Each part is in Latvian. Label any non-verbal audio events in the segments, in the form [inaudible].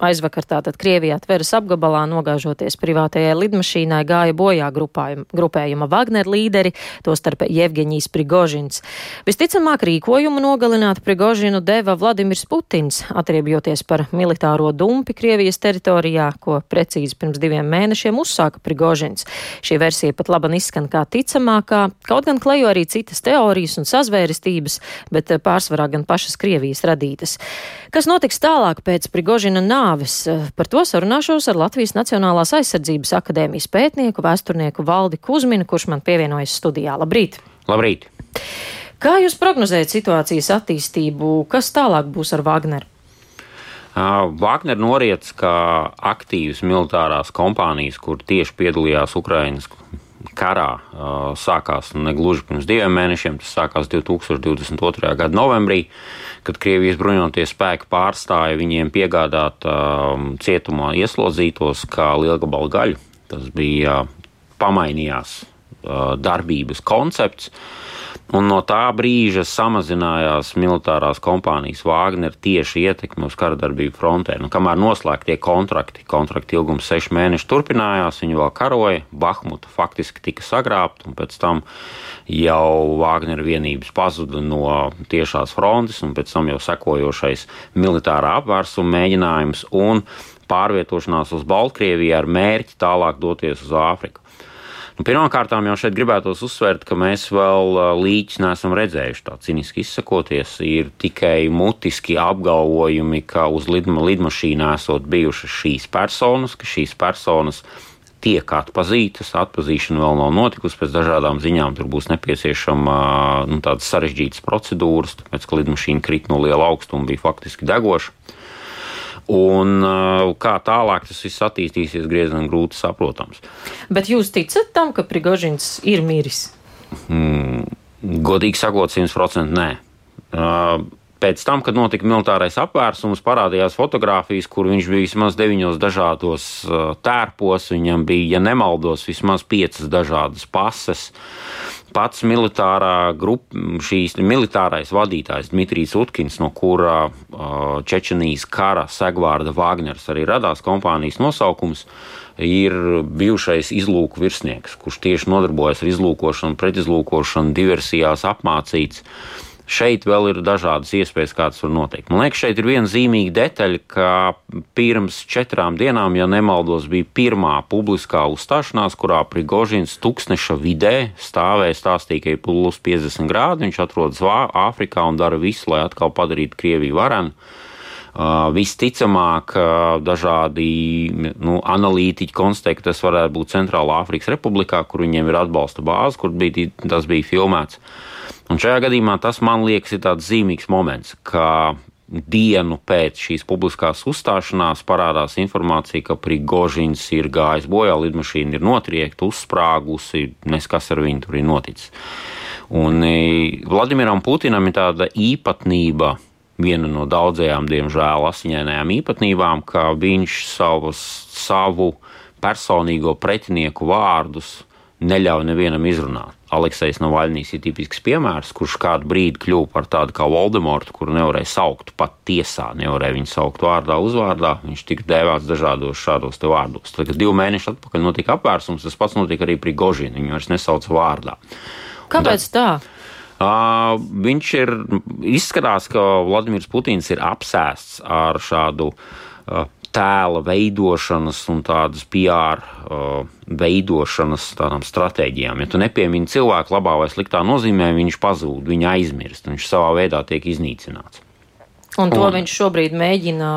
Aizvakar tātad Krievijā Tveras apgabalā nogāžoties privātajai lidmašīnai gāja bojā grupējuma Wagner līderi, tostarp Jevgeņijs Prigožins. Visticamāk rīkojumu nogalināt Prigožinu deva Vladimirs Putins, atriebjoties par militāro dumpi Krievijas teritorijā, ko precīzi pirms diviem mēnešiem uzsāka Prigožins. Šī versija pat laban izskan kā ticamākā, kaut gan klejo arī citas teorijas un sazvērestības, bet pārsvarā gan pašas Krievijas radītas. Kas notiks tālāk pēc Prigožina nāves? Par to sarunāšos ar Latvijas Nacionālās aizsardzības akadēmijas pētnieku, vēsturnieku Valdi Kuzminu, kurš man pievienojas studijā. Labrīt! Labrīt! Kā jūs prognozējat situācijas attīstību? Kas tālāk būs ar Wagneru? Uh, Wagner noriets kā aktīvas militārās kompānijas, kur tieši piedalījās Ukrainas karā sākās negluži pirms diviem mēnešiem, tas sākās 2022. gada novembrī, kad Krievijas bruņoties spēki pārstāja viņiem piegādāt cietumā ieslodzītos kā lielgabalu gaļu. Tas bija pamainījās darbības koncepts. Un no tā brīža samazinājās militārās kompānijas Wagner tieši ietekme uz karadarbību frontē. Nu, kamēr noslēgtie kontrakti, kontrakta ilgums seši mēneši turpinājās, viņi vēl karoja, Bahmuta faktiski tika sagrābta, un pēc tam jau Wagner vienības pazuda no tiešās frontes, un pēc tam jau sekojošais militārā apvērsuma mēģinājums un pārvietošanās uz Baltkrieviju ar mērķi tālāk doties uz Āfriku. Nu, Pirmkārt, jau šeit gribētos uzsvērt, ka mēs vēl līķis neesam redzējuši. Tā cīniski izsakoties, ir tikai mutiski apgalvojumi, ka uz lidma, lidmašīnā esot bijušas šīs personas, ka šīs personas tiek atpazītas. Atpazīšana vēl nav notikusi. Pēc dažādām ziņām tur būs nepieciešama nu, tādas sarežģītas procedūras, tāpēc ka lidmašīna krīt no liela augstuma, bija faktiski degoša. Un uh, kā tālāk tas viss attīstīsies, diezgan grūti saprotams. Bet jūs ticat tam, ka Prigožins ir miris? Mm, godīgi sakot, 100% nē. Uh, Pēc tam, kad notika militārais apvērsums, parādījās fotogrāfijas, kur viņš bija vismaz deviņos dažādos uh, tērpos. Viņam bija, ja nemaldos, vismaz piecas dažādas pases. Pats militārā grupa, šīs militārais vadītājs Dmitrijs Utkins, no kura Čečenijas kara segvārda Wagners arī radās kompānijas nosaukums, ir bijušais izlūku virsnieks, kurš tieši nodarbojas ar izlūkošanu, pretizlūkošanu, diversijās apmācīts. Uh, šeit vēl ir dažādas iespējas, kā tas var notikt. Man liekas, šeit ir viena zīmīga detaļa, ka pirms četrām dienām, ja nemaldos, bija pirmā publiskā uzstāšanās, kurā Prigožins tūkstneša vidē stāvēja, stāstīja, ka ir plus 50 grādi, viņš atrodas Āfrikā un dara visu, lai atkal padarītu Krieviju varenu. Visticamāk, dažādi nu, analītiķi konstatē, ka tas varētu būt Centrālā Afrikas Republikā, kur viņiem ir atbalsta bāze, kur bija, tas bija filmēts. Un šajā gadījumā tas man liekas ir tāds zīmīgs moments, ka dienu pēc šīs publiskās uzstāšanās parādās informācija, ka Prigožins ir gājis bojā, lidmašīna ir notriekta, uzsprāgusi, neskas ar viņu tur ir noticis. Un Vladimiram Putinam ir tāda īpatnība, viena no daudzajām, diemžēl, asiņainajām īpatnībām, ka viņš savus, savu personīgo pretinieku vārdus neļauj nevienam izrunāt. Aleksējs Navaļnīs ir tipisks piemērs, kurš kādu brīdi kļuva par tādu kā Voldemortu, kuru nevarēja saukt pat tiesā, nevarēja viņu saukt vārdā, uzvārdā. Viņš tika dēvēts dažādos šādos vārdos. Tad, kad divi mēneši atpakaļ notika apvērsums, tas pats notika arī pri Gožinu. Viņu vairs nesauca vārdā. Kāpēc tā? Viņš ir izskatās, ka Vladimirs Putins ir apsēsts ar šādu tēla veidošanas un tādas PR uh, veidošanas tādām stratēģijām. Ja tu nepiemini cilvēku labā vai sliktā nozīmē, viņš pazūd, viņa aizmirst, viņš savā veidā tiek iznīcināts. Un to un, viņš šobrīd mēģina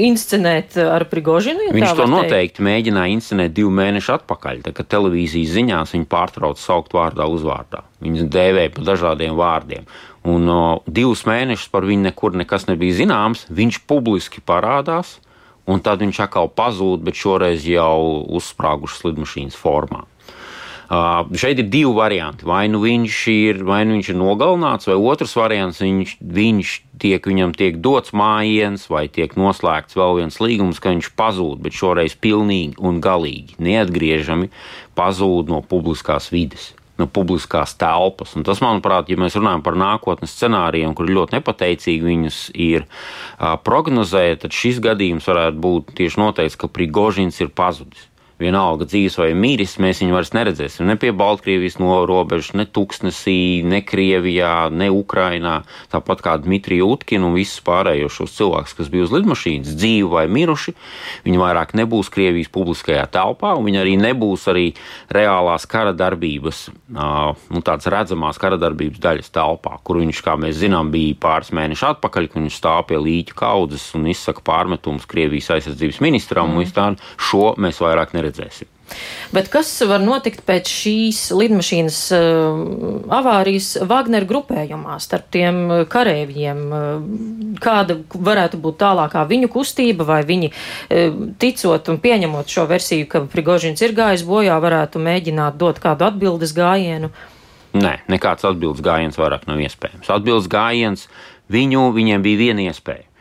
inscenēt ar Prigožinu. Ja viņš to noteikti teikt. mēģināja inscenēt divu mēnešu atpakaļ, kad televīzijas ziņās viņa pārtrauca saukt vārdā uzvārdā. Viņas dēvēja pa dažādiem vārdiem. Un o, divus mēnešus par viņu nekur nekas nebija zināms. Viņš publiski parādās, un tad viņš atkal pazūd, bet šoreiz jau uzsprāgušas lidmašīnas formā. Šeit ir divi varianti. Vai nu viņš ir, vai nu viņš ir nogalināts, vai otrs variants viņš, viņš tiek, viņam tiek dots mājiens, vai tiek noslēgts vēl viens līgums, ka viņš pazūd, bet šoreiz pilnīgi un galīgi neatgriežami pazūd no publiskās vides. no publiskās telpas. Un tas, manuprāt, ja mēs runājam par nākotnes scenārijiem, kur ļoti nepateicīgi viņus ir prognozēt, tad šis gadījums varētu būt tieši noteikts, ka Prigožins ir pazudis vienalga dzīves vai miris, mēs viņu vairs neredzēsim ne pie Baltkrievijas no robežas, ne Tuksnesī, ne Krievijā, ne Ukrainā. Tāpat kā Dmitrija Utkina un visus pārējos šos cilvēkus, kas bija uz lidmašīnas, dzīvi vai miruši, viņi vairāk nebūs Krievijas publiskajā telpā, un viņi arī nebūs arī reālās kara darbības, nu, tādas redzamās kara darbības daļas telpā, kur viņš, kā mēs zinām, bija pāris mēnešus atpakaļ, kad viņš stāv pie līķa kaudzes un izsaka pārmetumus Krievijas aizsardzības ministram, mm. un tādu šo mēs vairāk neredzam redzēsim. Bet kas var notikt pēc šīs lidmašīnas uh, avārijas Wagner grupējumā starp tiem karēviem? Uh, kāda varētu būt tālākā viņu kustība, vai viņi ticot un pieņemot šo versiju, ka Prigožins ir gājis bojā, varētu mēģināt dot kādu atbildes gājienu? Nē, nekāds atbildes gājiens vairāk nav iespējams. Atbildes gājiens viņu, viņiem bija viena iespēja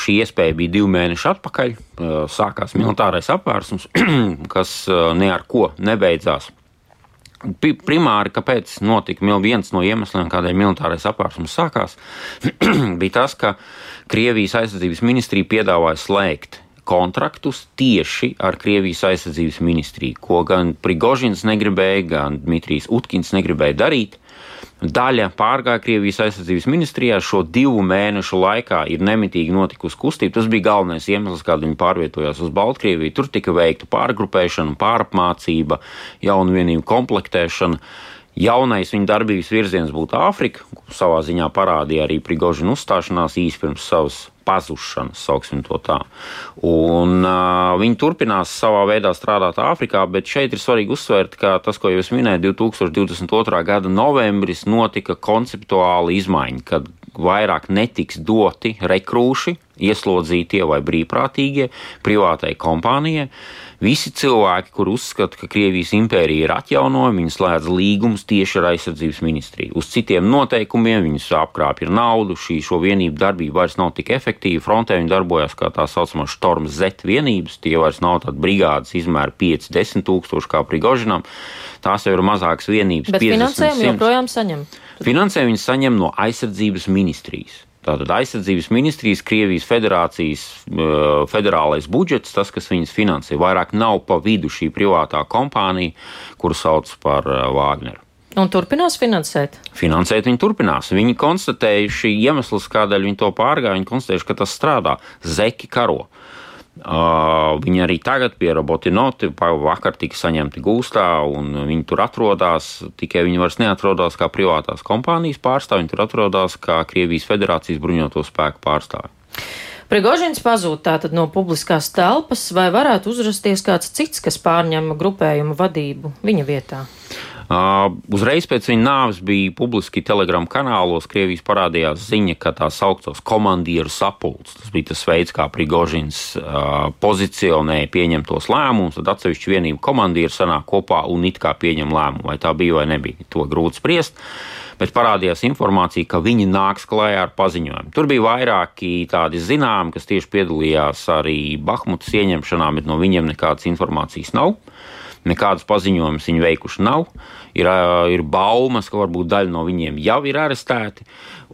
šī iespēja bija divi mēneši atpakaļ. Uh, sākās militārais apvērsums, [clears throat] kas uh, ne ar ko nebeidzās. Primāri, kāpēc notika viens no iemesliem, kādēļ militārais apvērsums sākās, [clears throat] bija tas, ka Krievijas aizsardzības ministrija piedāvāja slēgt kontraktus tieši ar Krievijas aizsardzības ministriju, ko gan Prigožins negribēja, gan Dmitrijs Utkins negribēja darīt. Daļa pārgāja Krievijas aizsardzības ministrijā. Šo divu mēnešu laikā ir nemitīgi notikusi kustība. Tas bija galvenais iemesls, kādēļ viņi pārvietojās uz Baltkrieviju. Tur tika veikta pārgrupēšana, pārapmācība, jaunu vienību komplektēšana. Jaunais viņa darbības virziens būtu Āfrika, ko savā ziņā parādīja arī Prigožina uzstāšanās īsi pirms savas pazušanas, sauksim to tā. Un, uh, viņi turpinās savā veidā strādāt Āfrikā, bet šeit ir svarīgi uzsvērt, ka tas, ko jūs minējāt, 2022. gada novembris notika konceptuāla izmaiņa, kad vairāk netiks doti rekrūši, ieslodzītie vai brīvprātīgie privātai kompānijai. Visi cilvēki, kur uzskata, ka Krievijas impērija ir atjaunojama, viņi slēdz līgumus tieši ar aizsardzības ministriju. Uz citiem noteikumiem viņus apkrāpja ar naudu, šī šo vienību darbība vairs nav tik efektīva. Frontē viņi darbojas kā tā saucamā Storm Z vienības, tie vairs nav tādas brigādes izmēra 5-10 tūkstoši kā Prigožinam. Tās jau ir mazākas vienības. Bet finansējumu joprojām saņem. Finansējumu viņi saņem no aizsardzības ministrijas. Tātad aizsardzības ministrijas, Krievijas federācijas federālais budžets, tas, kas viņas finansē, vairāk nav pa vidu šī privātā kompānija, kuru sauc par Wagneru. Un turpinās finansēt? Finansēt viņi turpinās. Viņi konstatējuši iemeslus, kādēļ viņi to pārgāja. Viņi konstatējuši, ka tas strādā. Zeki karo. Viņi arī tagad pie robotinoti vakar tika saņemti gūstā, un viņi tur atrodas. Tikai viņi vairs neatrodas kā privātās kompānijas pārstāvji, viņi tur atrodas kā Krievijas federācijas bruņoto spēku pārstāvji. Prigožins pazūd tātad no publiskās telpas, vai varētu uzrasties kāds cits, kas pārņem grupējumu vadību viņa vietā? Uh, uzreiz pēc viņa nāves bija publiski telegramu kanālos, Krievijas parādījās ziņa, ka tā sauktos komandieru sapulcs. Tas bija tas veids, kā Prigožins uh, pozicionēja pieņemtos lēmumus, tad atsevišķi vienību komandieri sanāk kopā un it kā pieņem lēmumu, vai tā bija vai nebija. To grūti spriest. Bet parādījās informācija, ka viņi nāks klajā ar paziņojumu. Tur bija vairāki tādi zināmi, kas tieši piedalījās arī Bahmutas ieņemšanā, bet no viņiem nekādas informācijas nav. Nekādas paziņojumus viņi veikuši nav. Ir, ir baumas, ka varbūt daļa no viņiem jau ir arestēti.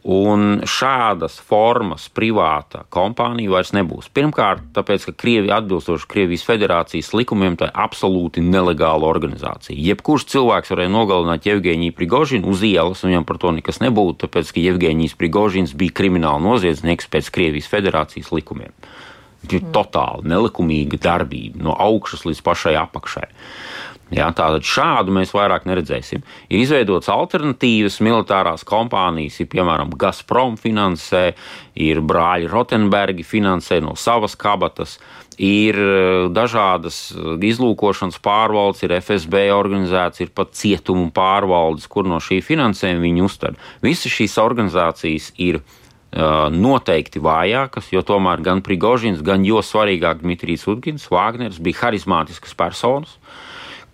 Un šādas formas privāta kompānija vairs nebūs. Pirmkārt, tāpēc, ka Krievija atbilstoši Krievijas federācijas likumiem tā ir absolūti nelegāla organizācija. Jebkurš cilvēks varēja nogalināt Jevģīniju Prigožinu uz ielas, un viņam par to nekas nebūtu, tāpēc, ka Jevģīnijas Prigožins bija krimināla noziedznieks pēc Krievijas federācijas likumiem. Tā ir totāli nelikumīga darbība no augšas līdz pašai apakšai. Ja, tātad šādu mēs vairāk neredzēsim. Ir izveidotas alternatīvas militārās kompānijas, ir piemēram Gazprom finansē, ir brāļi Rotenbergi finansē no savas kabatas, ir eh, dažādas eh, izlūkošanas pārvaldes, ir FSB organizēts, ir pat cietumu pārvaldes, kur no šī finansējuma viņi uztver. Visas šīs organizācijas ir uh, noteikti vājākas, jo tomēr gan Prigožins, gan jo svarīgāk Dmitrijs Udgins, Vāgners bija harizmātiskas personas.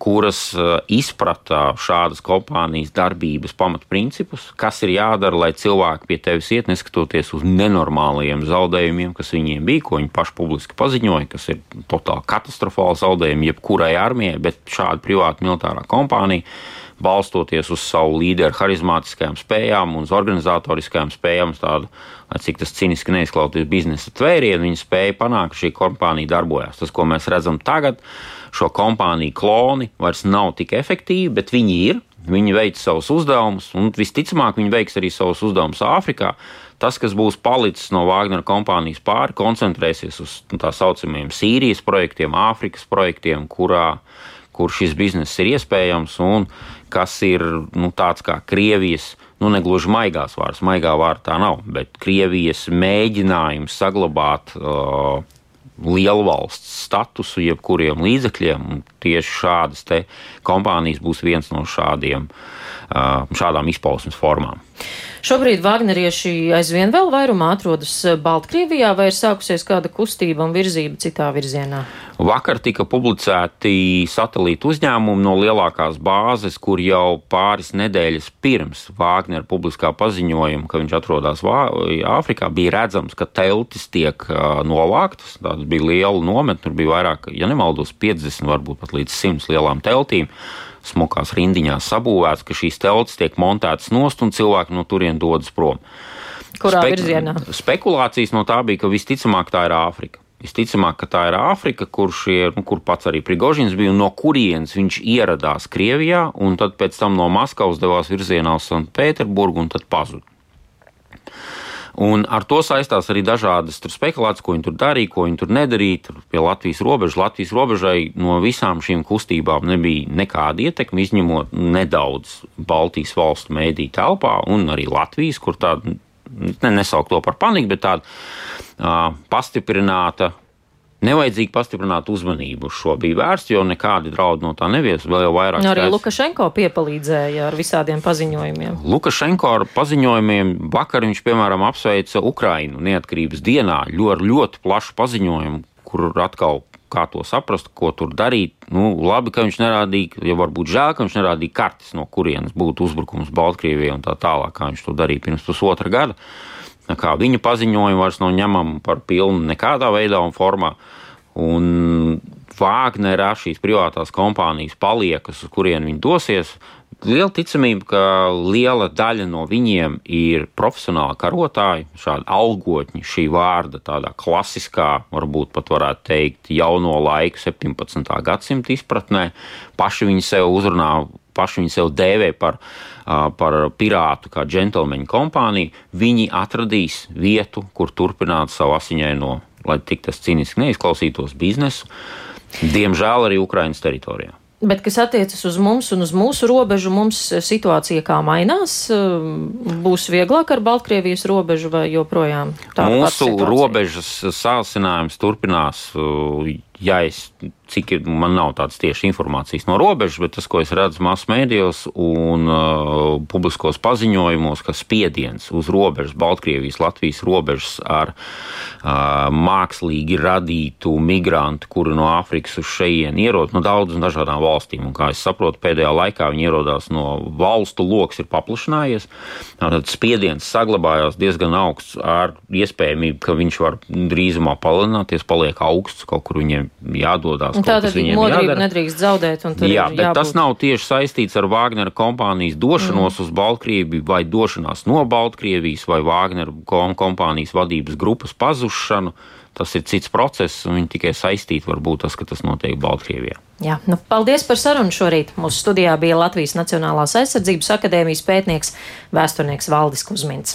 Kuras izprata šādas kompānijas darbības pamatprincipus, kas ir jādara, lai cilvēki pie tevis iet, neskatoties uz nenormāliem zaudējumiem, kas viņiem bija, ko viņi paši publiski paziņoja, kas ir totāli katastrofāli zaudējumi jebkurai armijai, bet šāda privāta militārā kompānija balstoties uz savu līderu harizmātiskajām spējām un organizatoriskajām spējām, tādu, cik tas cīniski neizklausās biznesa tvērienu, viņi spēja panākt, ka šī kompānija darbojas. Tas, ko mēs redzam tagad, šo kompāniju kloni vairs nav tik efektīvi, bet viņi ir. Viņi veic savus uzdevumus, un visticamāk, viņi veiks arī savus uzdevumus Āfrikā. Tas, kas būs palicis no Wagner kompānijas pāri, koncentrēsies uz nu, tā saucamajiem Sīrijas projektiem, Āfrikas projektiem, kurā, kur šis bizness ir iespējams un kas ir nu, tāds kā Krievijas. Nu, negluži maigās vārds, maigā vārdā tā nav, bet Krievijas mēģinājums saglabāt uh, lielvalsts statusu jebkuriem līdzekļiem. Tieši šādas kompānijas būs viens no šādiem, šādām izpausmes formām. Šobrīd Vāgnerieši aizvien vēl vairumā atrodas Baltkrievijā, vai ir sākusies kāda kustība un virzība citā virzienā? Vakar tika publicēti satelītu uzņēmumi no lielākās bāzes, kur jau pāris nedēļas pirms Vāgnera publiskā paziņojuma, ka viņš atrodas Āfrikā, bija redzams, ka teltis tiek novāktas. Tāda bija liela nometne, tur bija vairāk, ja nemaldos, 50, varbūt pat līdz 100 lielām teltīm smukās rindiņās sabūvēts, ka šīs teltis tiek montētas nost un cilvēki no turienes dodas prom. Kurā Spek virzienā? Spekulācijas no tā bija, ka visticamāk tā ir Āfrika. Visticamāk, ka tā ir Āfrika, kur, šie, nu, kur pats arī Prigožins bija, un no kurienes viņš ieradās Krievijā, un tad pēc tam no Maskavas devās virzienā uz Sanktpēterburgu un tad pazuda. Un ar to saistās arī dažādas spekulācijas, ko viņi tur darīja, ko viņi tur nedarīja. Tur pie Latvijas robežas, Latvijas robežai no visām šīm kustībām nebija nekāda ietekme, izņemot nedaudz Baltijas valstu mēdīju telpā un arī Latvijas, kur tāda, ne, nesaukt to par paniku, bet tāda uh, pastiprināta Nevajadzīgi pastiprināt uzmanību uz šo bija vērsts, jo nekādi draudi no tā nevies. Vēl jau vairāk. Nu, arī skaits. Lukašenko piepalīdzēja ar visādiem paziņojumiem. Lukašenko ar paziņojumiem vakar viņš, piemēram, apsveica Ukrainu neatkarības dienā ļoti, ļoti plašu paziņojumu, kur atkal kā to saprast, ko tur darīt. Nu, labi, ka viņš nerādīja, ja varbūt žēl, ka viņš nerādīja kartes, no kurienes būtu uzbrukums Baltkrievijai un tā tālāk, kā viņš to darīja pirms pusotra gada. Kā viņa paziņojumi vairs nav ņemami par pilnu nekādā veidā un formā. Un Vāgnerā šīs privātās kompānijas paliekas, uz kurien viņi dosies. Liela ticamība, ka liela daļa no viņiem ir profesionāli karotāji, šādi algotņi, šī vārda tādā klasiskā, varbūt pat varētu teikt, jauno laiku, 17. gadsimta izpratnē. Paši viņi sev uzrunā paši viņi sev dēvē par, par pirātu, kā džentlmeņu kompāniju, viņi atradīs vietu, kur turpināt savu asiņaino, lai tik tas cīniski neizklausītos, biznesu. Diemžēl arī Ukraiņas teritorijā. Bet, kas attiecas uz mums un uz mūsu robežu, mums situācija kā mainās? Būs vieglāk ar Baltkrievijas robežu vai joprojām? Mūsu robežas sāsinājums turpinās, ja es cik ir, man nav tādas tieši informācijas no robežas, bet tas, ko es redzu masu mēdījos un uh, publiskos paziņojumos, ka spiediens uz robežas, Baltkrievijas, Latvijas robežas ar uh, mākslīgi radītu migrantu, kuri no Āfrikas uz šejienu ierodas no daudzām dažādām valstīm. Un, kā es saprotu, pēdējā laikā viņi ierodās no valstu lokus, ir paplašinājies. Tad spiediens saglabājās diezgan augsts ar iespējamību, ka viņš var drīzumā palielināties, paliek augsts, kaut kur viņiem jādodas Tātad modrību nedrīkst zaudēt. Jā, bet jābūt... tas nav tieši saistīts ar Vāgnera kompānijas došanos mm. uz Baltkrieviju vai došanās no Baltkrievijas vai Vāgnera kompānijas vadības grupas pazušanu. Tas ir cits process, un viņi tikai saistīti var būt tas, ka tas notiek Baltkrievijā. Jā, nu, paldies par sarunu šorīt. Mūsu studijā bija Latvijas Nacionālās aizsardzības akadēmijas pētnieks, vēsturnieks Valdis Kusmins.